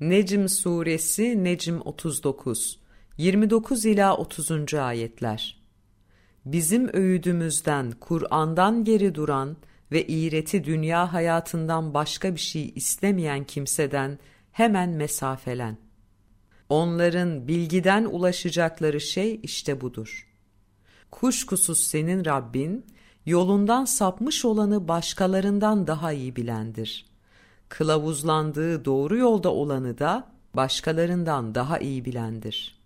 Necm suresi Necm 39 29 ila 30. ayetler. Bizim öğüdümüzden, Kur'an'dan geri duran ve iğreti dünya hayatından başka bir şey istemeyen kimseden hemen mesafelen. Onların bilgiden ulaşacakları şey işte budur. Kuşkusuz senin Rabbin, yolundan sapmış olanı başkalarından daha iyi bilendir. Kılavuzlandığı doğru yolda olanı da başkalarından daha iyi bilendir.''